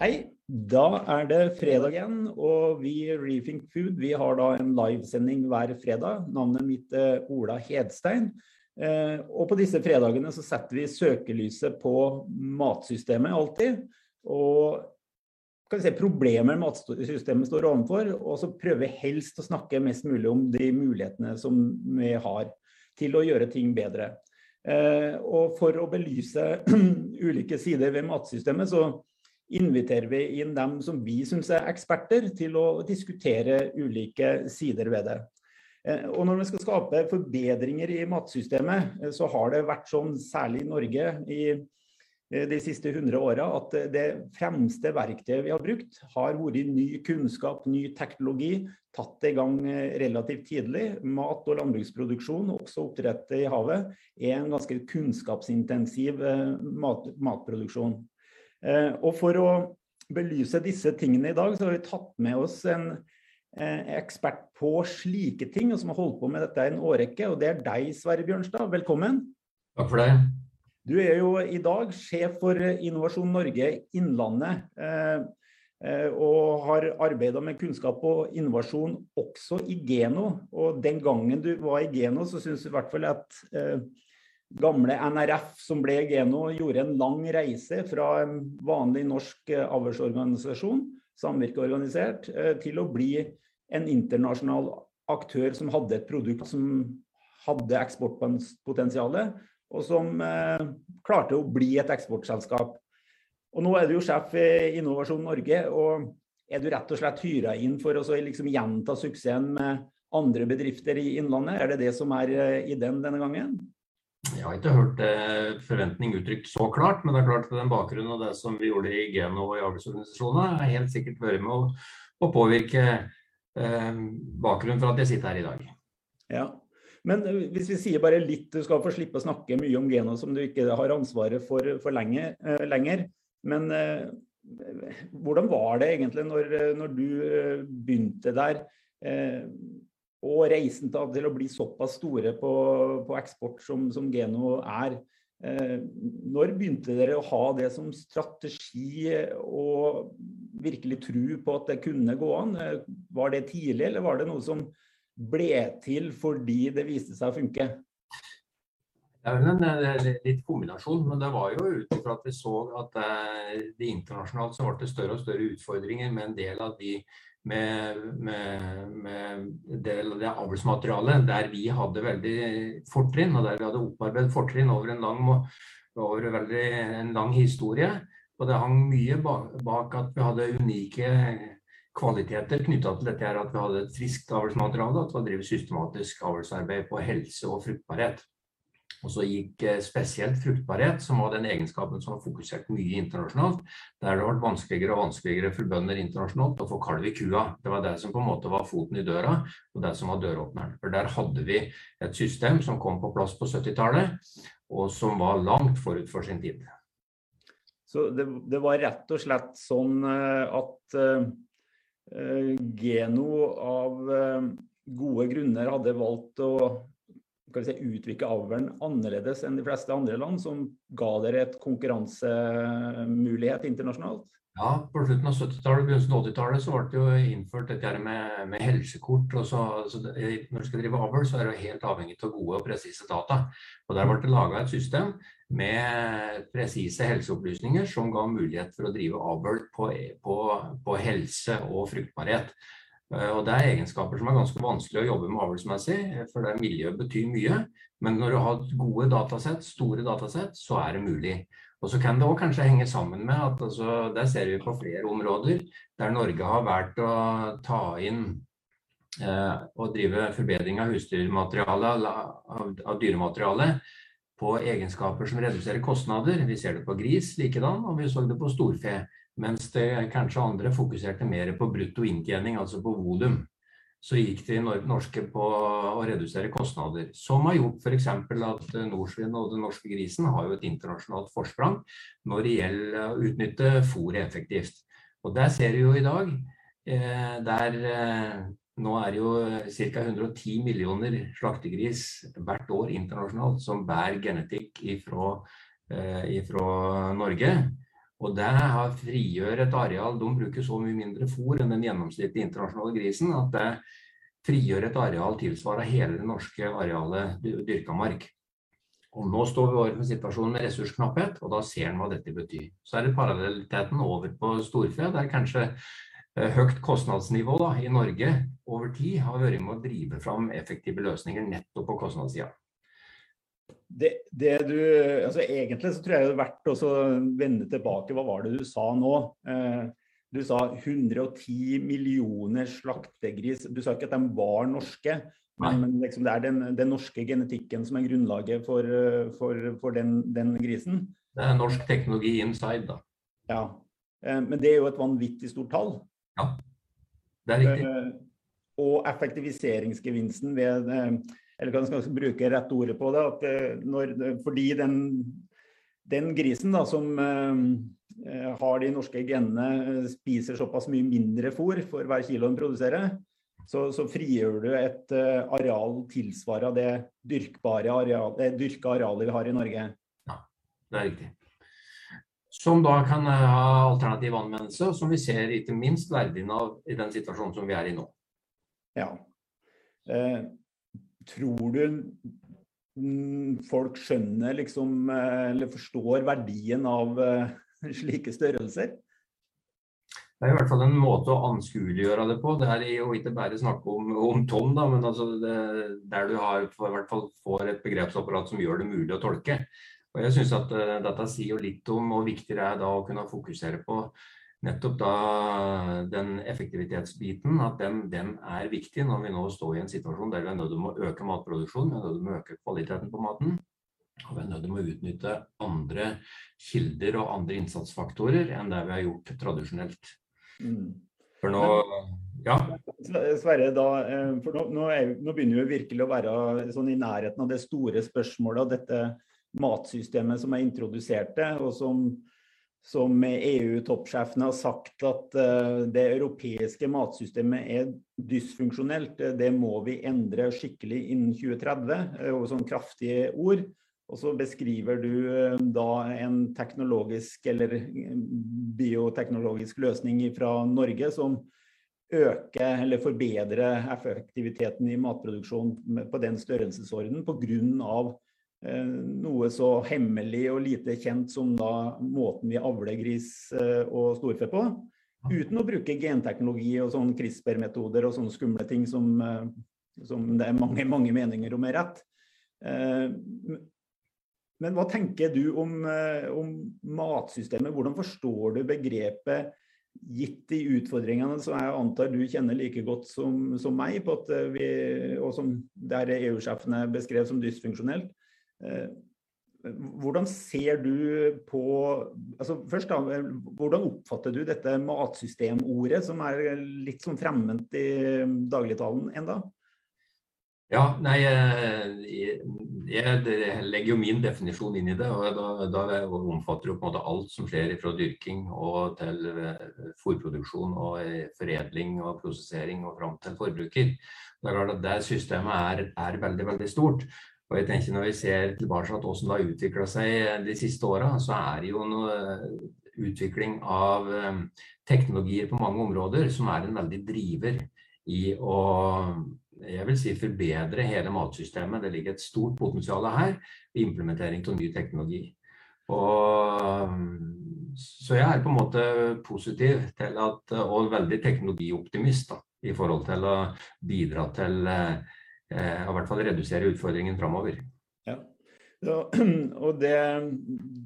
Hei, da er det fredag igjen, og vi i Rethink Food vi har da en livesending hver fredag. Navnet mitt er Ola Hedstein. Eh, og på disse fredagene så setter vi søkelyset på matsystemet alltid. Og kan vi se, problemer matsystemet står overfor, og så prøver vi helst å snakke mest mulig om de mulighetene som vi har til å gjøre ting bedre. Eh, og for å belyse ulike sider ved matsystemet, så inviterer vi inn dem som vi syns er eksperter, til å diskutere ulike sider ved det. Eh, og når vi skal skape forbedringer i matsystemet, eh, så har det vært sånn, særlig i Norge i eh, de siste 100 åra, at det fremste verktøyet vi har brukt, har vært ny kunnskap, ny teknologi, tatt i gang relativt tidlig. Mat- og landbruksproduksjon, også oppdrett i havet, er en ganske kunnskapsintensiv mat matproduksjon. Eh, og for å belyse disse tingene i dag, så har vi tatt med oss en eh, ekspert på slike ting, og som har holdt på med dette i en årrekke. Og det er deg, Sverre Bjørnstad. Velkommen. Takk for det. Du er jo i dag sjef for Innovasjon Norge Innlandet. Eh, og har arbeida med kunnskap og innovasjon også i Geno. Og den gangen du var i Geno, så syns i hvert fall at gamle NRF, som ble Geno, gjorde en lang reise fra en vanlig norsk eh, avlsorganisasjon, samvirkeorganisert, eh, til å bli en internasjonal aktør som hadde et produkt som hadde eksportpotensial, og som eh, klarte å bli et eksportselskap. Og nå er du jo sjef i Innovasjon Norge, og er du rett og slett hyra inn for å liksom gjenta suksessen med andre bedrifter i Innlandet? Er det det som er ideen denne gangen? Jeg har ikke hørt eh, forventning uttrykt så klart, men det er klart at den bakgrunnen og det som vi gjorde i Geno og i arbeidsorganisasjonene, har helt sikkert vært med å, å påvirke eh, bakgrunnen for at jeg sitter her i dag. Ja, men eh, hvis vi sier bare litt, du skal få slippe å snakke mye om Geno som du ikke har ansvaret for, for lenge, eh, lenger. Men eh, hvordan var det egentlig når, når du eh, begynte der? Og reisen til, å bli såpass store på, på eksport som, som, Geno er. Eh, når begynte dere å ha det som strategi og virkelig tro på at det kunne gå an? Eh, var det tidlig, eller var det noe som ble til fordi det viste seg å funke? Det er vel en litt kombinasjon, men det var jo ut ifra at vi så at eh, det internasjonalt så ble det større og større utfordringer med en del av de med, med, med av det avlsmaterialet der vi hadde veldig fortrinn, og der vi hadde opparbeidet fortrinn over en lang, over veldig, en lang historie. Og det hang mye bak, at vi hadde unike kvaliteter knytta til dette her, at vi hadde et friskt avlsmateriale, at vi har drevet systematisk avlsarbeid på helse og fruktbarhet. Og så gikk eh, spesielt fruktbarhet, som var den egenskapen som var fokusert mye internasjonalt. Der det ble vanskeligere og vanskeligere for bønder internasjonalt å få kalv i kua. Det var det som på en måte var foten i døra, og det som var døråpneren. For der hadde vi et system som kom på plass på 70-tallet, og som var langt forut for sin tid. Så det, det var rett og slett sånn eh, at uh, Geno av uh, gode grunner hadde valgt å si, utvikle avlen annerledes enn de fleste andre land, som ga dere et konkurransemulighet internasjonalt? Ja, på slutten av 70-tallet begynnelsen av 80-tallet så ble det jo innført dette med, med helsekort. og så, så det, Når du skal drive avl, så er du helt avhengig av gode og presise data. Og Der ble det laga et system med presise helseopplysninger som ga mulighet for å drive avl på, på, på helse og fruktbarhet. Eh, og Det er egenskaper som er ganske vanskelig å jobbe med avlsmessig, eh, for det miljøet betyr mye. Men når du har gode datasett, store datasett, så er det mulig. Og så kan det òg kanskje henge sammen med at altså, der ser vi på flere områder der Norge har valgt å ta inn eh, og drive forbedring av husdyrmateriale, av, av dyremateriale, på egenskaper som reduserer kostnader. Vi ser det på gris likedan, og vi så det på storfe. Mens det kanskje andre fokuserte mer på brutto inntjening, altså på volum. Så gikk de norske på å redusere kostnader. Som har gjort f.eks. at nordsvin og den norske grisen har jo et internasjonalt forsprang når det gjelder å utnytte fôret effektivt. Og der ser vi jo i dag eh, der eh, nå er det jo ca. 110 millioner slaktegris hvert år internasjonalt som bærer genetikk ifra, eh, ifra Norge. Og det har frigjør et areal De bruker så mye mindre fôr enn den gjennomsnittlige internasjonale grisen at det frigjør et areal tilsvarende hele det norske arealet dyrka mark. Og nå står vi overfor situasjonen situasjon med ressursknapphet, og da ser en hva dette betyr. Så er det parallelliteten over på storfe, der kanskje eh, høyt kostnadsnivå da, i Norge over tid har vært med å drive fram effektive løsninger nettopp på kostnadssida. Det, det du, altså egentlig så tror jeg det er verdt å vende tilbake. Hva var det du sa nå? Eh, du sa 110 millioner slaktegris. Du sa ikke at de var norske, men, men liksom det er den, den, norske genetikken som er grunnlaget for, for, for den, den, grisen. Det er norsk teknologi inside, da. Ja. Eh, men det er jo et vanvittig stort tall. Ja, det er riktig. Eh, og effektiviseringsgevinsten ved eh, eller kan jeg bruke rett ordet på det, at eh, når, fordi den, den, grisen da, som uh, har de norske genene, spiser såpass mye mindre fôr for hver kilo den produserer, så, så frigjør du et uh, areal tilsvarende det dyrkbare areal, det dyrka arealet vi har i Norge. Ja, det er riktig. Som da kan ha alternativ anvendelse, og som vi ser ikke minst verdien av i den situasjonen som vi er i nå. Ja. Uh, tror du folk skjønner liksom, eh, eller forstår verdien av eh, slike størrelser? Det er i hvert fall en måte å anskueliggjøre det på. Det er jo ikke bare snakk om, om Tom, da, men altså det, der du har, i hvert fall får et begrepsapparat som gjør det mulig å tolke. Og jeg synes at uh, Dette sier jo litt om hvor viktig det er da å kunne fokusere på nettopp da den effektivitetsbiten, at den, den, er viktig når vi nå står i en situasjon der vi er nødt til å øke matproduksjonen, vi er nødt til å øke kvaliteten på maten. Og vi er nødt til å utnytte andre kilder og andre innsatsfaktorer enn det vi har gjort tradisjonelt. Mm. For nå ja. Sverre, da, eh, for nå, nå, er, nå, begynner vi virkelig å være sånn i nærheten av det store spørsmålet og dette matsystemet som er introdusert, og som som EU-toppsjefene har sagt at uh, det europeiske matsystemet er dysfunksjonelt. Det må vi endre skikkelig innen 2030, uh, og sånn kraftige ord. Og så beskriver du da en teknologisk eller bioteknologisk løsning fra Norge som øker eller forbedrer effektiviteten i matproduksjon på den størrelsesordenen pga. Eh, noe så hemmelig og lite kjent som da måten vi avler gris eh, og storfe på. Uten å bruke genteknologi og sånn CRISPR-metoder og sånne skumle ting som, eh, som, det er mange, mange meninger om er rett. Men hva tenker du om, om matsystemet? Hvordan forstår du begrepet gitt de utfordringene som jeg antar du kjenner like godt som, som meg, vi, og som der EU-sjefene beskrev som dysfunksjonelt. Eh, hvordan ser du på altså først da, Hvordan oppfatter du dette matsystemordet, som er litt sånn fremmed i dagligtalen enda? Ja, nei, jeg, jeg, legger jo min definisjon inn i det. og Da, da omfatter jo på en måte alt som skjer fra dyrking og til eh, fôrproduksjon og eh, foredling og prosessering og fram til forbruker. Det er klart at det systemet er, er veldig veldig stort. Og jeg tenker Når vi ser tilbake til hvordan det har utvikla seg de siste åra, så er det jo noe eh, utvikling av eh, teknologier på mange områder som er en veldig driver i å jeg vil si forbedre hele matsystemet. Det ligger et stort potensial her i implementering av ny teknologi. Og, så jeg er på en måte positiv til at, og veldig teknologioptimist da, i forhold til å bidra til eh, eh, i hvert fall redusere utfordringen framover. Ja. og det,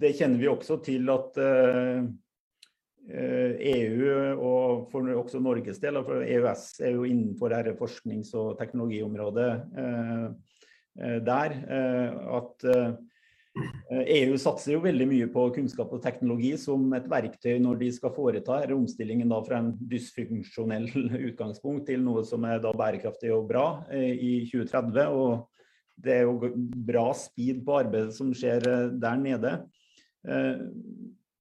det, kjenner vi også til at eh, EU og for også Norges del, for EØS er jo innenfor dette forsknings- og teknologiområdet eh, eh der. Eh, at EU eh, e satser jo veldig mye på kunnskap og teknologi som et verktøy når de skal foreta omstillingen da fra en dysfunksjonell utgangspunkt til noe som er da bærekraftig og bra eh, i 2030. Og det er jo bra speed på arbeidet som skjer eh, der nede.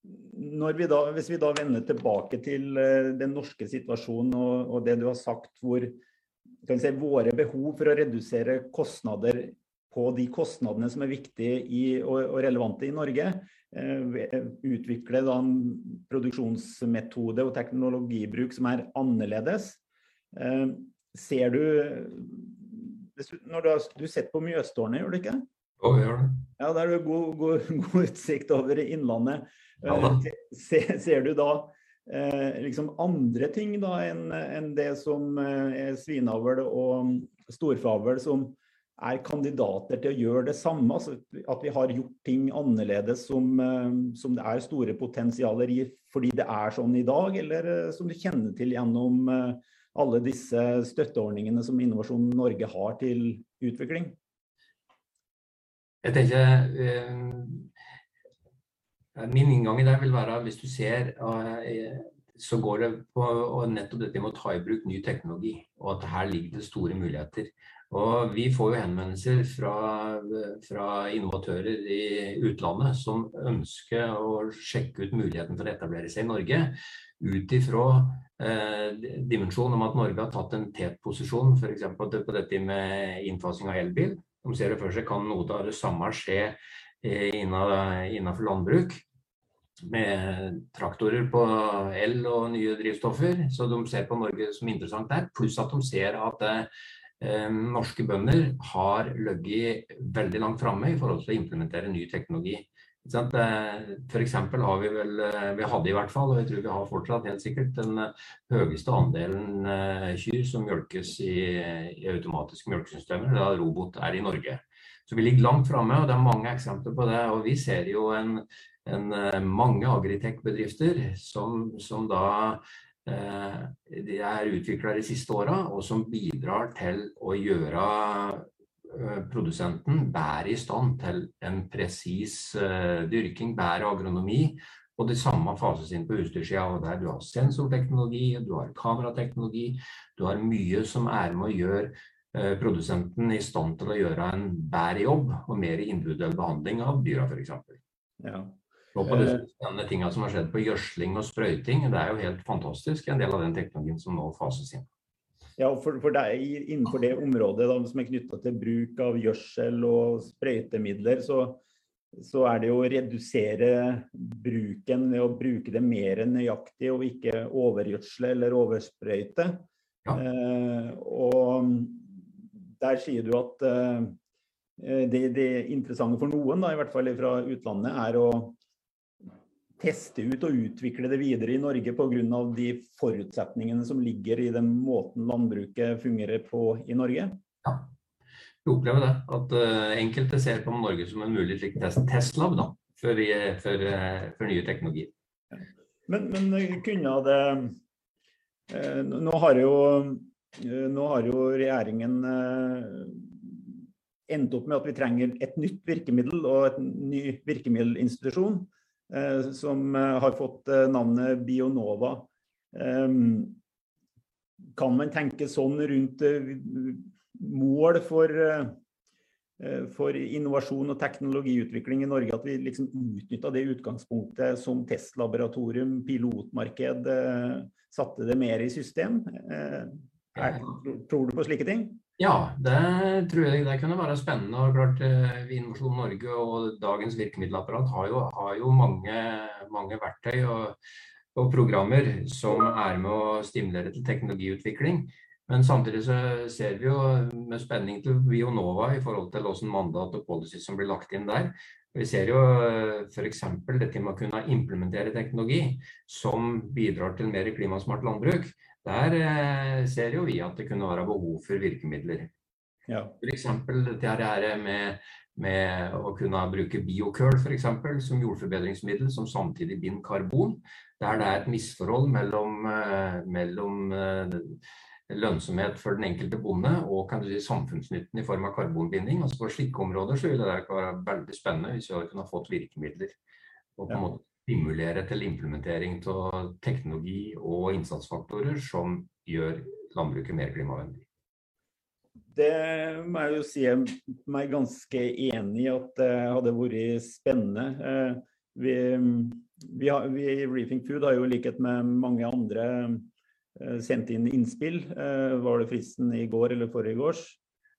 Vi da, hvis vi da vender tilbake til den norske situasjonen og, og det du har sagt, hvor si, våre behov for å redusere kostnader på de kostnadene som er viktige i, og, og, relevante i Norge. Utvikle da en produksjonsmetode og teknologibruk som er annerledes. Ser du når du har du sett på Mjøstårnet, gjør du ikke? Ja, jeg gjør det. Ja, Der er det god, god, god utsikt over Innlandet. Ja, ser, ser, du da eh, liksom andre ting da enn en det som eh, er svineavl og storfavl, som er kandidater til å gjøre det samme? Altså at vi har gjort ting annerledes som, eh, som det er store potensialer i fordi det er sånn i dag, eller eh, som du kjenner til gjennom eh, alle disse støtteordningene som Innovasjon Norge har til utvikling? Jeg tenker Min inngang i det vil være hvis du ser så går det på nettopp dette med å ta i bruk ny teknologi, og at her ligger det store muligheter. Og Vi får jo henvendelser fra, fra, innovatører i utlandet som ønsker å sjekke ut muligheten for å etablere seg i Norge ut ifra eh, dimensjonen om at Norge har tatt en tet-posisjon f.eks. på dette med innfasing av elbil. De ser det for seg kan noe av det samme skje eh, innenfor landbruk med traktorer på el og nye drivstoffer. Så de ser på Norge som interessant der. Pluss at de ser at eh, norske bønder har ligget veldig langt framme i forhold til å implementere ny teknologi. F.eks. har vi vel, eh, vi hadde i hvert fall, og jeg tror vi har fortsatt helt sikkert, den eh, høyeste andelen eh, kyr som mjølkes i, i automatiske mjølkesystemer, da robot er i Norge. Så vi ligger langt framme, og det er mange eksempler på det. Og vi ser jo en, en mange agritech-bedrifter som, som, da eh, de er utvikla de siste åra, og som bidrar til å gjøre Eh, produsenten bedre i stand til en presis uh, dyrking, bedre agronomi. Og det samme fases inn på utstyrssida. Der du har sensorteknologi, du har kamerateknologi. Du har mye som er med å gjøre produsenten i stand til å gjøre en bedre jobb og mer individuell behandling av dyra, f.eks. Ja. Og på disse spennende tingene som har skjedd på gjødsling og sprøyting, det er jo helt fantastisk, en del av den teknologien som nå fases inn. Ja, for, for deg innenfor det området da, som er knytta til bruk av gjødsel og sprøytemidler, så, så, er det jo å redusere bruken ved å bruke det mer nøyaktig og ikke overgjødsle eller oversprøyte. Ja. Eh, og der sier du at eh, det, det, interessante for noen, da, i hvert fall fra utlandet, er å teste ut og utvikle det videre i Norge pga. de forutsetningene som ligger i den måten landbruket fungerer på i Norge? Ja, vi opplever det. At uh, enkelte ser på Norge som en mulig test testlab da, for, for, uh, for, nye teknologier. Men, men eh, kunne det uh, Nå har jo, nå har jo regjeringen endt opp med at vi trenger et nytt virkemiddel og et ny virkemiddelinstitusjon. Eh, som eh, har fått eh, navnet Bionova. Kan man tenke sånn rundt mål for, for innovasjon og teknologiutvikling i Norge, at vi liksom utnytta det utgangspunktet som testlaboratorium, pilotmarked, satte det mer i system? Tror du på slike ting? Ja, det tror jeg det kunne være spennende. og klart eh, Innovasjon Norge og dagens virkemiddelapparat har jo, har jo mange, mange, verktøy og, og, programmer som er med å stimulere til teknologiutvikling. Men samtidig så ser vi jo med spenning til Bionova i forhold til hvordan mandat og policy som blir lagt inn der. Vi ser jo eh, f.eks. dette med å kunne implementere teknologi som bidrar til mer klimasmart landbruk. Der eh, ser jo vi at det kunne være behov for virkemidler. Ja. F.eks. dette med, med, å kunne bruke biokøl som jordforbedringsmiddel som samtidig binder karbon. Der det er et misforhold mellom, eh, mellom eh, lønnsomhet for den enkelte bonde og kan du si, samfunnsnytten i form av karbonbinding. Altså På slike områder så ville det være veldig spennende hvis vi hadde kunnet fått virkemidler. og på en ja. måte stimulere til implementering av teknologi og innsatsfaktorer som gjør landbruket mer klimavennlig. Det må jeg jo si jeg meg ganske enig i at det hadde vært spennende. Eh, vi, vi, har, vi i Reefing Food har jo i likhet med mange andre eh, sendt inn innspill. Eh, var det fristen i går eller forrige gårs?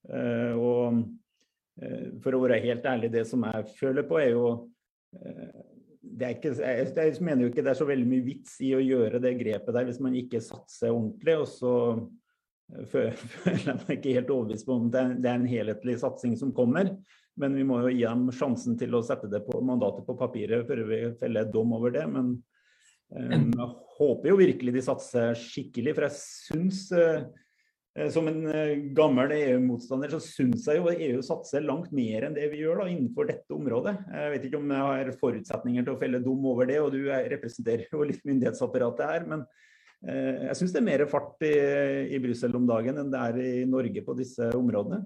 Og For å være helt ærlig, det som jeg føler på, er jo det er ikke, jeg, jeg, mener jo ikke det er så veldig mye vits i å gjøre det grepet der hvis man ikke satser ordentlig. Og så føler jeg meg ikke helt overbevist på om det er, det er en helhetlig satsing som kommer. Men vi må jo gi dem sjansen til å sette det på mandatet på papiret før vi feller dom over det. Men um, jeg håper jo virkelig de satser skikkelig, for jeg syns uh, som en gammel EU-motstander så syns jeg jo EU satser langt mer enn det vi gjør da, innenfor dette området. Jeg vet ikke om jeg har forutsetninger til å felle dom over det, og du representerer jo litt myndighetsapparatet her. men jeg syns det er mer fart i, i Brussel om dagen enn det er i Norge på disse områdene.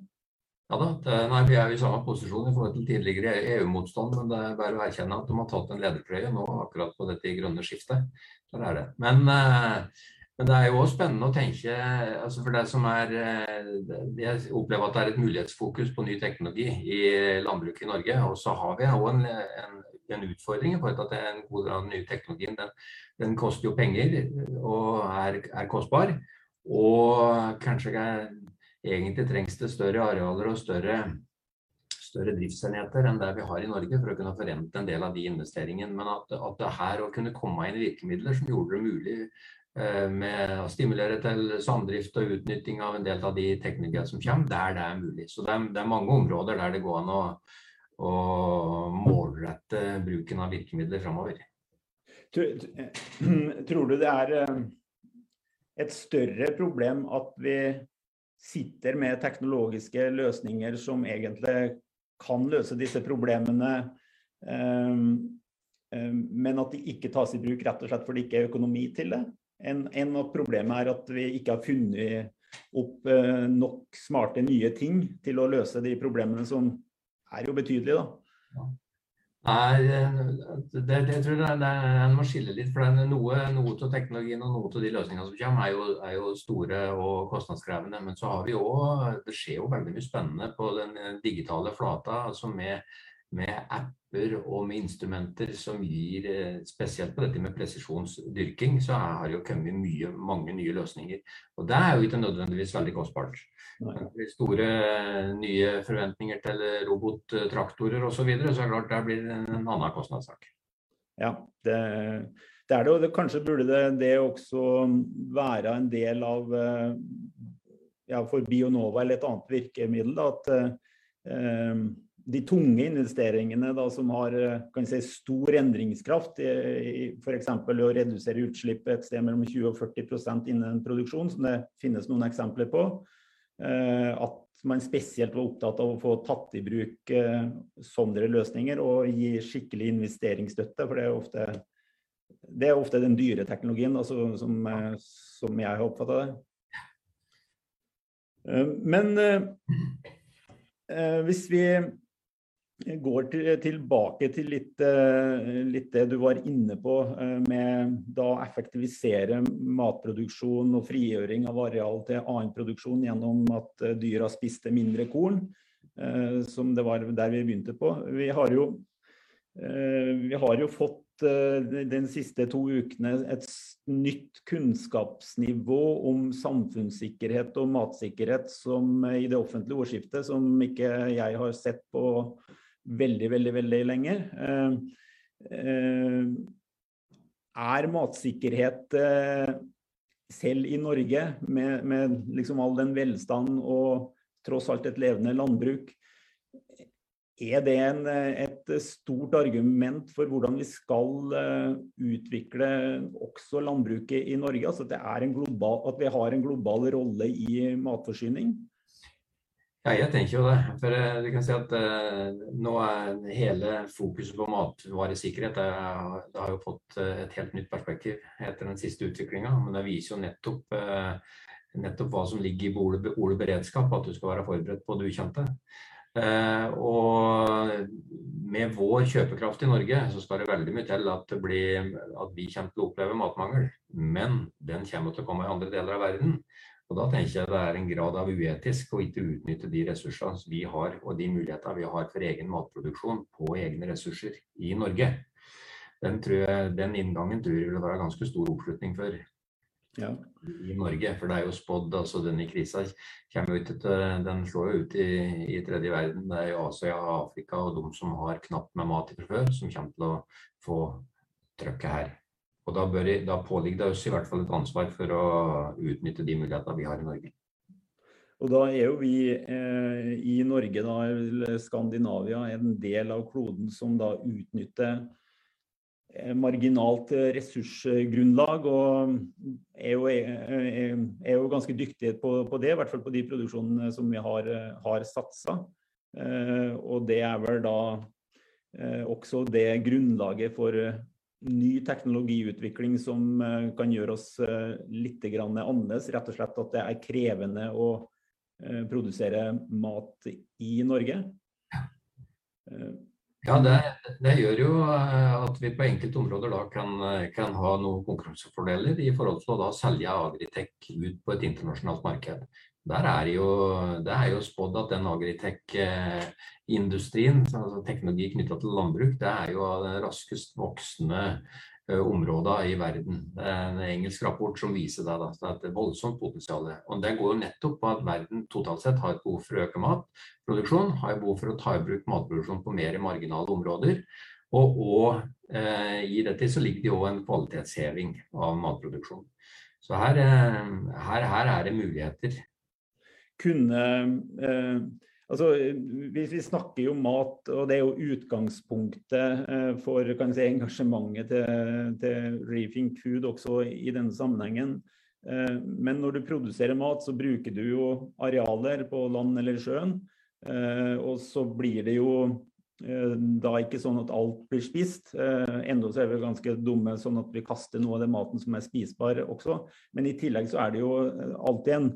Ja da, nei, Vi er i samme posisjon i forhold til tidligere EU-motstand, men det er bare å erkjenne at de har tatt en ledertrøye nå akkurat på dette grønne skiftet. Der er det. Men, eh, men det er jo også spennende å tenke altså for det som er eh, Jeg opplever at det er et mulighetsfokus på ny teknologi i landbruket i Norge. Og så har vi òg en, en, en, utfordring i forhold til at en god del av den nye teknologien den, den koster jo penger og er, er kostbar. Og kanskje egentlig trengs det større arealer og større, større driftsenheter enn det vi har i Norge for å kunne forrente en del av de investeringene. Men at, at det her å kunne komme inn virkemidler som gjorde det mulig med å stimulere til samdrift og utnytting av en del av de teknologiene som kommer, der det er mulig. Så det er, mange områder der det går an å, målrette bruken av virkemidler framover. Tror du det er eh, et større problem at vi sitter med teknologiske løsninger som egentlig kan løse disse problemene, um, men at de ikke tas i bruk rett og slett fordi det ikke er økonomi til det. En, en av problemene er at vi ikke har funnet opp uh, nok smarte nye ting til å løse de problemene som er jo betydelige. da. Nei, det, det, det tror jeg det er, en må skille litt. for Noe, noe av teknologien og noe av de løsningene som kommer, er jo, er jo, store og kostnadskrevende. Men så har vi òg Det skjer jo veldig mye spennende på den digitale flata. altså med med apper og med instrumenter som gir eh, Spesielt på dette med presisjonsdyrking, så har det jo kommet mye, mange nye løsninger. Og det er jo ikke nødvendigvis veldig kostbart. Store nye forventninger til robottraktorer osv., så, videre, så er det klart det blir en annen kostnadssak. Ja, det, det er det. Og det, kanskje burde det, det også være en del av eh, ja, for Bionova eller et annet virkemiddel. Da, at eh, de tunge investeringene da, som har eh, si, stor endringskraft, f.eks. å redusere utslippet et sted mellom 20 og 40% innen produksjon, som det finnes noen eksempler på. Eh, at man spesielt var opptatt av å få tatt i bruk eh, sånne løsninger og gi skikkelig investeringsstøtte. For det er ofte, det er ofte den dyre teknologien altså, som, som jeg har oppfatta det. Men hvis vi jeg går til, tilbake til litt, eh, litt, det du var inne på eh, med da effektivisere matproduksjon og frigjøring av areal til annen produksjon gjennom at eh, dyra spiste mindre korn, som det var der vi begynte på. Vi har jo, vi har jo fått de siste to ukene et nytt kunnskapsnivå om samfunnssikkerhet og matsikkerhet som i det offentlige ordskiftet som ikke jeg har sett på veldig, veldig, veldig lenge. Eh, eh, er matsikkerhet eh, selv i Norge, med, med liksom all den velstand og tross alt et levende landbruk, er det en, et stort argument for hvordan vi skal utvikle også landbruket i Norge? Altså at, global, at vi har en global rolle i matforsyning? Ja, jeg tenker jo det. For uh, vi kan si at uh, nå er hele fokuset på matvaresikkerhet det, det har jo fått uh, et helt nytt perspektiv etter den siste utviklinga. Men det viser jo nettopp, nettopp hva som ligger i ordet, beredskap, at du skal være forberedt på det ukjente. og med vår kjøpekraft i Norge så skal det veldig mye til at, blir, at vi kommer til å oppleve matmangel. Men den kommer til å komme i andre deler av verden. Og Da tenker jeg det er en grad av uetisk å ikke utnytte de ressursene vi har og de mulighetene vi har for egen matproduksjon på egne ressurser i Norge. Den, jeg, den inngangen tror jeg vil være ganske stor oppslutning for ja. i Norge. For det er jo spådd altså denne krisa kommer ut til, den slår jo ut i, i tredje verden. Det er jo Asia, Afrika og de som har knapt med mat fra før, som kommer til å få trøkket her. Og da, bør, da påligger det oss i hvert fall et ansvar for å utnytte de mulighetene vi har i Norge. Og da er jo vi eh, i Norge, da, Skandinavia, en del av kloden som da utnytter eh, marginalt ressursgrunnlag. Og er jo, er, er jo ganske dyktige på, på, det, i hvert fall på de produksjonene som vi har, har satsa. Eh, og det er vel da eh, også det grunnlaget for ny teknologiutvikling som eh, kan gjøre oss eh, litt annerledes. Rett og slett at det er krevende å eh, produsere mat i Norge. Ja, det, det, gjør jo at vi på enkelte områder da kan, kan, ha noen konkurransefordeler i forhold til å da selge Agritech ut på et internasjonalt marked. Der er jo, det er jo spådd at den agritech-industrien, altså teknologi knytta til landbruk, det er jo den raskest voksende områdene i verden. Det er en engelsk rapport som viser det. Da, det er voldsomt potensial. Det går nettopp på at verden totalt sett har et behov for å øke matproduksjon, har behov for å ta i bruk matproduksjon på mer marginale områder. Og, og eh, i dette så ligger det jo en kvalitetsheving av matproduksjon. Så her, her, her er det muligheter kunne eh, Altså, vi, vi, snakker jo mat, og det er jo utgangspunktet eh, for si, engasjementet til, til Reefing Food også i denne sammenhengen. Eh, men når du produserer mat, så bruker du jo arealer på land eller sjøen. Eh, og så blir det jo eh, da ikke sånn at alt blir spist. Eh, enda så er vi ganske dumme sånn at vi kaster noe av den maten som er spisbar også. Men i tillegg så er det jo alltid en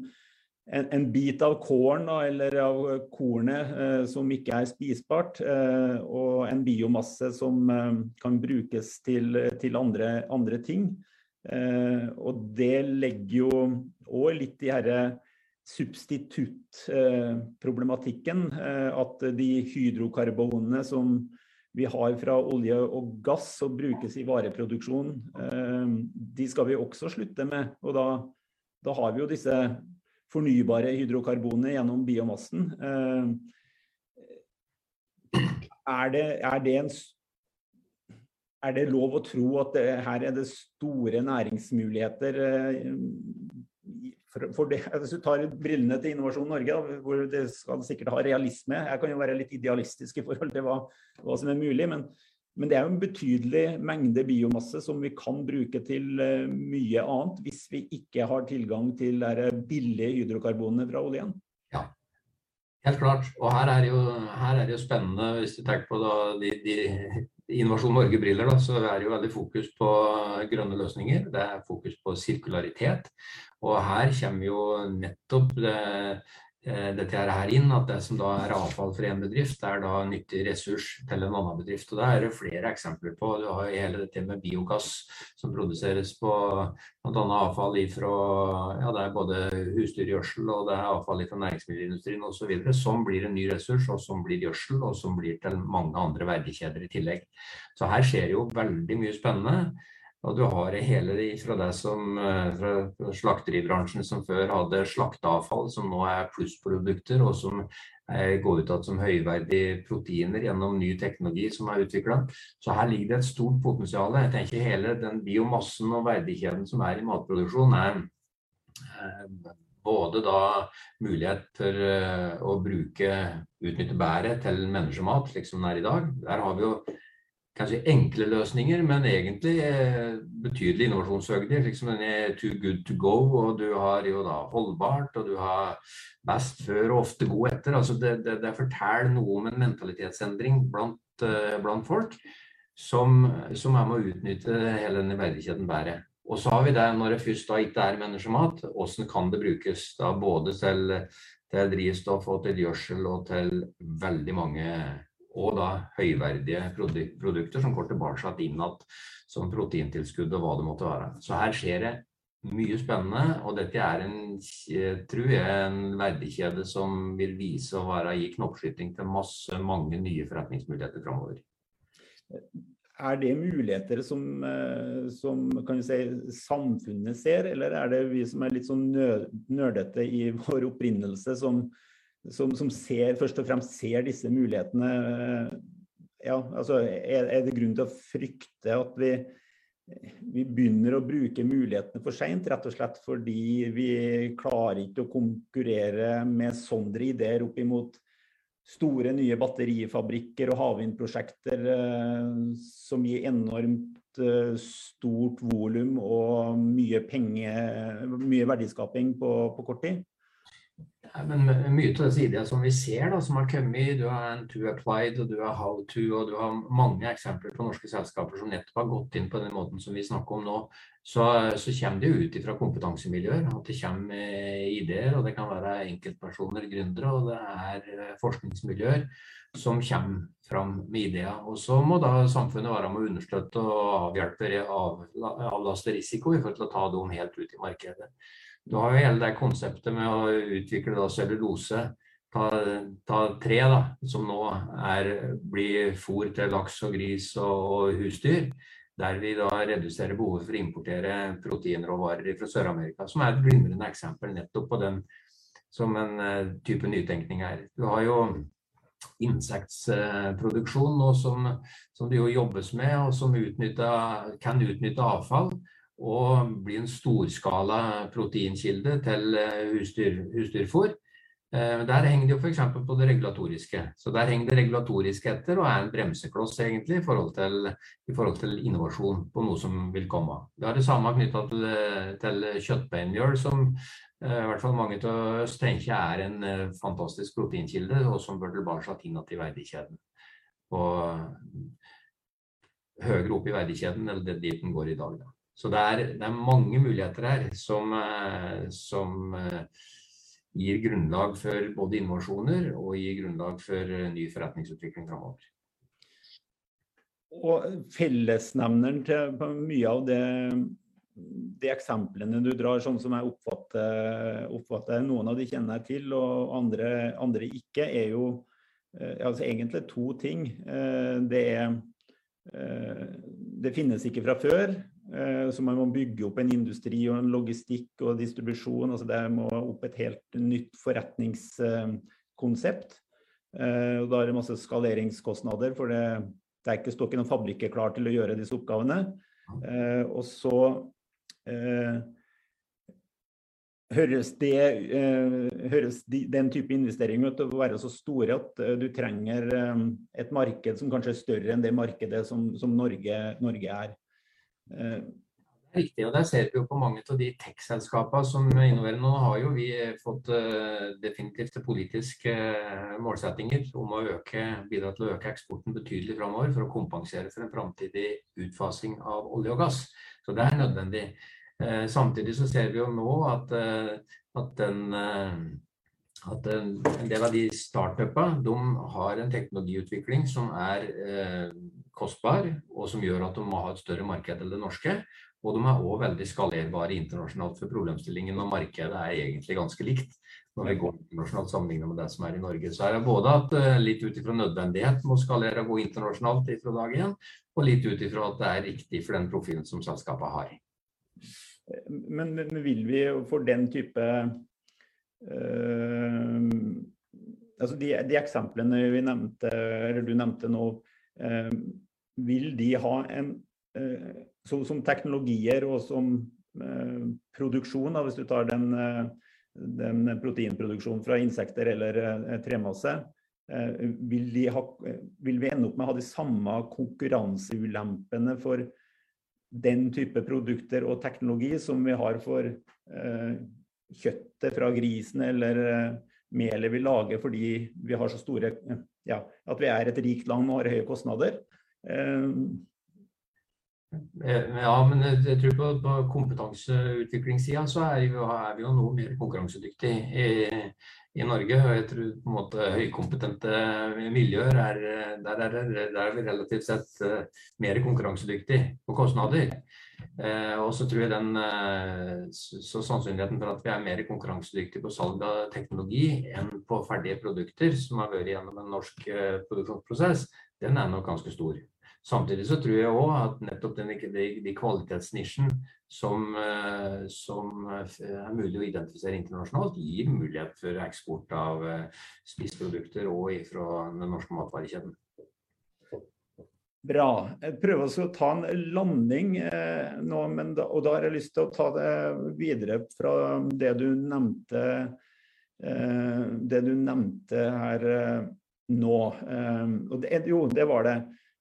en, en, bit av korn da, eller av kornet eh, som ikke er spisbart, eh, og en biomasse som eh, kan brukes til, til andre, andre, ting. Eh, og det legger jo òg litt i herre substituttproblematikken. Eh, at de hydrokarbonene som vi har fra olje og gass og brukes i vareproduksjon, de skal vi også slutte med. Og da, da har vi jo disse fornybare hydrokarboner gjennom biomassen. Eh, er det, er det, en, er det lov å tro at det, her er det store næringsmuligheter eh, for, for Hvis du tar brillene til Innovasjon Norge, hvor det skal sikkert ha realisme Jeg kan jo være litt idealistisk i forhold til hva, hva som er mulig, men men det er jo en betydelig mengde biomasse som vi kan bruke til eh, mye annet, hvis vi ikke har tilgang til de billige hydrokarbonene fra oljen. Ja, helt klart. Og her er, jo, her er det jo spennende, hvis du tenker på da, de, de, Innovasjon Norge-briller, så er det jo veldig fokus på grønne løsninger. Det er fokus på sirkularitet. Og her kommer jo nettopp det, dette her inn, at det som da er avfall for en bedrift, er da nyttig ressurs til en annen bedrift. og Det er det flere eksempler på. Du har hele dette med biogass som produseres på bl.a. avfall ifra ja, det er både husdyrgjødsel og det er avfall fra næringsmiddelindustrien osv. Som blir en ny ressurs, og som blir gjødsel, og som blir til mange andre verdikjeder i tillegg. Så her skjer jo veldig mye spennende. Og du har hele fra deg som eh, fra slakteribransjen som før hadde slakteavfall, som nå er plussprodukter, og som eh, går ut igjen som høyverdige proteiner gjennom ny teknologi som er utvikla. Så her ligger det et stort potensial. Jeg tenker hele den biomassen og verdikjeden som er i matproduksjon, er eh, både da mulighet for å bruke, utnytte bæret til menneskemat, slik som den er i dag. Der har vi jo kanskje enkle løsninger, men egentlig eh, betydelig innovasjonshøyde. Den er too good to go, og du har jo da holdbart, og du har best før og ofte god etter. Altså det, det, det forteller noe om en mentalitetsendring blant, uh, blant folk som, som, er med å utnytte hele denne verdikjeden bedre. Og så har vi det når det først da ikke er menneskemat, hvordan kan det brukes da både til, til drivstoff og til gjødsel og til veldig mange og da høyverdige produkter som går tilbake inn igjen som proteintilskudd og hva det måtte være. Så her skjer det mye spennende, og dette er en, tror jeg, en verdikjede som vil vise å være gi knoppskyting til masse, mange nye forretningsmuligheter framover. Er det muligheter som, som si, samfunnet ser, eller er det vi som er litt sånn nerdete i vår opprinnelse, som, som, som ser, først og fremst ser disse mulighetene? Ja, altså, er, er det grunn til å frykte at vi vi begynner å bruke mulighetene for seint, rett og slett fordi vi klarer ikke å konkurrere med sånne ideer opp imot store nye batterifabrikker og havvindprosjekter eh, som gir enormt eh, stort volum og mye, penger, mye verdiskaping på, på kort tid. Men mye av disse ideene som vi ser, da, som har kommet, du har en to applied og du har how to, og du har mange eksempler på norske selskaper som nettopp har gått inn på den måten som vi snakker om nå, så, så kommer det ut fra kompetansemiljøer. At det kommer ideer, og det kan være enkeltpersoner, gründere, og det er eh, forskningsmiljøer som kommer fram med ideer. Og så må da samfunnet være med å understøtte og avhjelpe, av, avlaste risiko i forhold til å ta dem helt ut i markedet. Du har jo hele det konseptet med å utvikle da, cellulose. Ta, ta, tre, da, som nå er, blir fôr til laks og gris og, og husdyr. Der vi da reduserer behovet for å importere proteinråvarer fra Sør-Amerika. Som er et glimrende eksempel nettopp på den som en uh, type nytenkning er. Du har jo insektproduksjon nå som, som, det jo jobbes med, og som utnytter, kan utnytte avfall og bli en storskala proteinkilde til eh, husdyr, husdyrfôr. Eh, der henger det jo f.eks. på det regulatoriske. Så der henger det regulatoriske etter og er en bremsekloss egentlig i forhold til, i forhold til innovasjon på noe som vil komme. Vi har det samme knytta til, til kjøttbeinmjøl, som eh, i hvert fall mange av oss tenker er en fantastisk proteinkilde, og som bør tilbake inn til verdikjeden. Og høyere opp i verdikjeden enn dit den går i dag. Da. Så det er, det er, mange muligheter her som, eh, som, eh, gir grunnlag for både innovasjoner og gir grunnlag for eh, ny forretningsutvikling framover. Og fellesnevneren til mye av det, de eksemplene du drar, sånn som jeg oppfatter, oppfatter noen av de kjenner jeg til, og andre, andre ikke, er jo altså egentlig to ting. Det er Det finnes ikke fra før. Eh, så man må bygge opp en industri og en logistikk og distribusjon. altså Det må opp et helt nytt forretningskonsept. Eh, og Da er det masse skaleringskostnader, for det, det er ikke, står ikke noen fabrikker klar til å gjøre disse oppgavene. Eh, og så høres, det, høres den type investeringer ut til å være så store at du trenger et marked som kanskje er større enn det markedet som, som Norge, Norge er. Eh, riktig, og der ser vi jo på mange av de tech-selskapene som innoverer nå, har jo vi fått uh, definitivt politiske målsettinger om å øke, bidra til å øke eksporten betydelig framover for å kompensere for en framtidig utfasing av olje og gass. Så det er nødvendig. Samtidig så ser vi jo nå at, at den at en, del av de startupene de har en teknologiutvikling som er eh, kostbar, og som gjør at de må ha et større marked enn det norske. Og de er òg veldig skalerbare internasjonalt, for problemstillingen og markedet er egentlig ganske likt når vi går internasjonalt sammenlignet med det som er i Norge. Så er det både at uh, litt ut ifra nødvendighet må skalere og gå internasjonalt fra dag én, og litt ut ifra at det er riktig for den profilen som selskapet har. Men, men vil vi for den type øh, altså de, de, eksemplene nevnte, eller du nevnte nå, uh, vil de ha en eh, så, Som teknologier og som eh, produksjon, da, hvis du tar den, eh, den proteinproduksjonen fra insekter eller tremasse, vil, ha, vil, vi ende opp med å ha de samme konkurranseulempene for den type produkter og teknologi som vi har for eh, kjøttet fra grisen eller eh, melet vi lager fordi vi har så store ja, at vi er et rikt land og har høye kostnader. Eh, ja, men jeg tror på, på kompetanseutviklingssida så er vi, er vi, jo noe mer konkurransedyktig i, i, Norge. og jeg tror på en måte høykompetente miljøer er, der, er, der er vi relativt sett uh, mer konkurransedyktige på kostnader. Eh, og så tror jeg den så sannsynligheten for at vi er mer konkurransedyktige på salg av teknologi enn på ferdige produkter som har vært gjennom en norsk produksjonsprosess, den er nok ganske stor. Samtidig så tror jeg òg at nettopp den, de, de kvalitetsnisjen som, eh, som, er mulig å identifisere internasjonalt, gir mulighet for eksport av eh, spiseprodukter òg fra den norske matvarekjeden. Bra. Jeg prøver å ta en landing eh, nå, da, og da har jeg lyst til å ta det videre fra det du nevnte, eh, det du nevnte her eh, nå. og det, jo, det var det.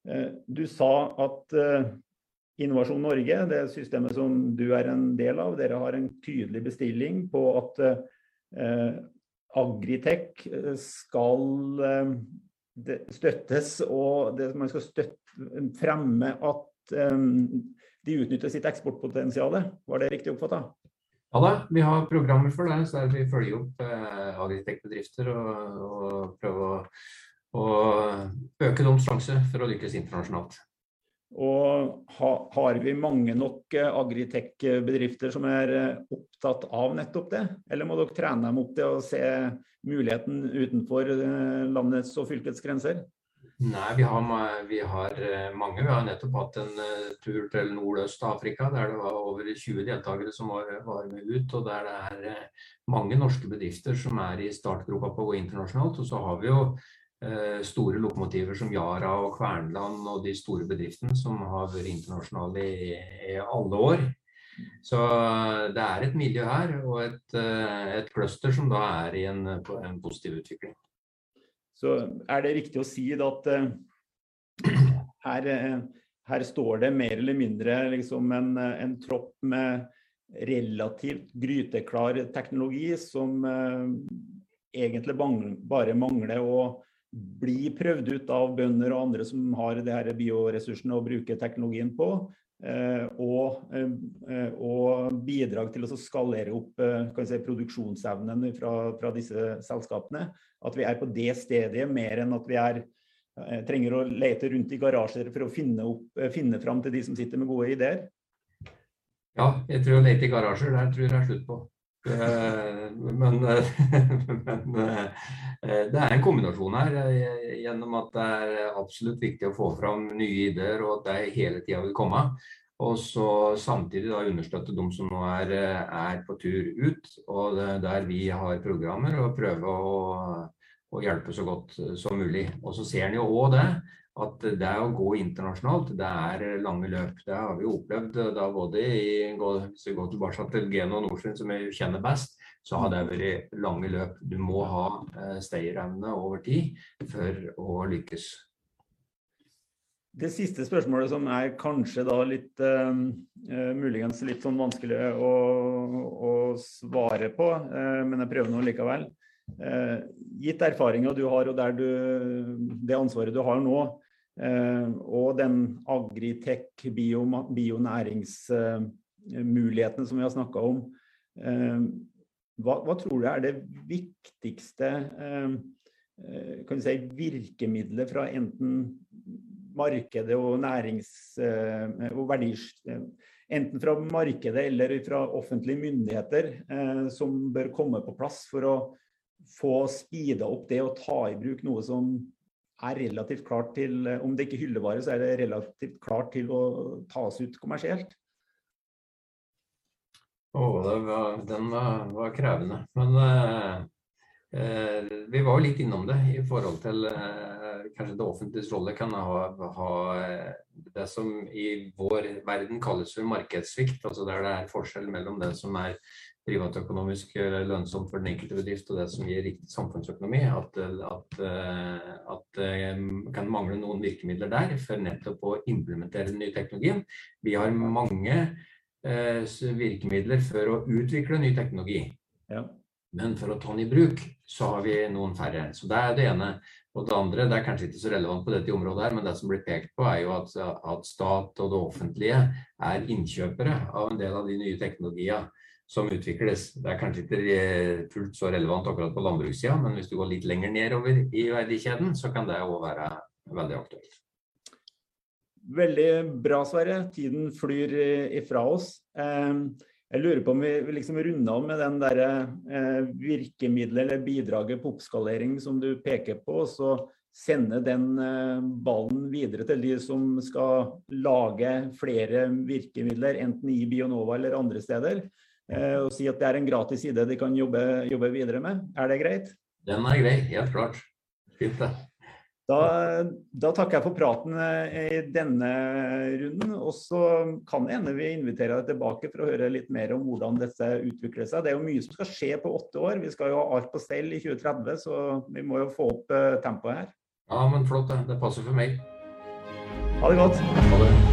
Eh, du sa at eh, Innovasjon Norge, det systemet som du er en del av, dere har en tydelig bestilling på at eh, Agritech skal støttes, og det, man skal støtte, fremme at de utnytter sitt eksportpotensial. Var det riktig oppfatta? Ja da, vi har programmer for det. så Vi følger opp eh, Agritech-bedrifter og, og prøver å og øke deres sjanse for å lykkes internasjonalt. Og har vi mange nok eh, agritech-bedrifter som er eh, opptatt av nettopp det? Eller må dere trene dem opp til å se muligheten utenfor eh, landets og fylkets grenser? Nei, vi har, vi har, mange. Vi har nettopp hatt en tur til Nordøst-Afrika der det var over 20 deltakere som var, var, med ut. Og der det er mange norske bedrifter som er i startgropa på å gå internasjonalt. Og så har vi jo store lokomotiver som Yara og Kvernland og de store bedriftene som har vært internasjonale i, i, alle år. Så eh, det er et miljø her, og et, eh, et cluster som da er i en, en, positiv utvikling. Så er det riktig å si at her, her står det mer eller mindre liksom en, en tropp med relativt gryteklar teknologi som egentlig bare mangler å bli prøvd ut av bønder og andre som har det her bioressursene å bruke teknologien på. Eh, og, eh, og, bidrag til å skalere opp eh, si, produksjonsevnen fra, fra, disse selskapene. At vi er på det stedet mer enn at vi er, trenger å lete rundt i garasjer for å finne, opp, finne fram til de som sitter med gode ideer. Ja, jeg tror å lete i garasjer, der tror jeg det er slutt på. Eh, men, men, eh, det er en kombinasjon her, eh, gjennom at det er absolutt viktig å få fram nye ideer, og at de hele tida vil komme. Og så samtidig da understøtte de som nå er, er på tur ut, og der vi har programmer, og prøve å, å hjelpe så godt som mulig. Og så ser en jo òg det at det å gå internasjonalt, det er lange løp. Det har vi opplevd da både i, hvis vi går tilbake til Geno Nordsjøen, som jeg kjenner best, så har det vært lange løp. Du må ha eh, stayerevne over tid for å lykkes. Det siste spørsmålet som er kanskje da litt uh, muligens litt sånn vanskelig å, å svare på, uh, men jeg prøver nå likevel. Uh, gitt erfaringer du har og du, det ansvaret du har nå, Eh, og den agritech, bionæringsmulighetene som vi har snakka om. Eh, hva, hva, tror du er det viktigste eh, kan si, virkemidlet fra enten markedet og nærings... og verdis, enten fra markedet eller fra offentlige myndigheter som bør komme på plass for å få speeda opp det å ta i bruk noe som er relativt klart til Om det ikke hyllevare, så er det relativt klart til å tas ut kommersielt? Oh, den var, var, krevende. Men eh, eh, vi var jo litt innom det i forhold til eh, kanskje det offentliges rolle kan ha, ha, det som i vår verden kalles for markedssvikt. Altså der det er forskjell mellom det som er privatøkonomisk eh, lønnsomt for den enkelte bedrift, og det som gir riktig samfunnsøkonomi, at, at, eh, at det eh, kan mangle noen virkemidler der for nettopp å implementere den nye teknologien. Vi har mange eh, virkemidler for å utvikle ny teknologi. Ja. Men for å ta den i bruk, så har vi noen færre. Så det er det ene. Og det andre, det er kanskje ikke så relevant på dette området, her, men det som blir pekt på, er jo at, at stat og det offentlige er innkjøpere av en del av de nye teknologiene som utvikles. Det er kanskje ikke fullt så relevant akkurat på landbrukssida, men hvis du går litt lenger nedover i verdikjeden, så kan det òg være veldig aktuelt. Veldig bra, Sverre. Tiden flyr ifra oss. Ehm, jeg lurer på om vi liksom runder av med den der eh, virkemidlet eller bidraget på oppskalering som du peker på. Så sende den ballen videre til de som skal lage flere virkemidler, enten i Bionova eller andre steder. Og si at det er en gratis side de kan jobbe, jobbe videre med. Er det greit? Den er grei, helt klart. Fint det. Da, da, takker jeg for praten i denne runden. Og så kan det hende vi inviterer deg tilbake for å høre litt mer om hvordan dette utvikler seg. Det er jo mye som skal skje på åtte år. Vi skal jo ha alt på stell i 2030, så vi må jo få opp tempoet her. Ja, men flott. Det passer for meg. Ha det godt. Ha det.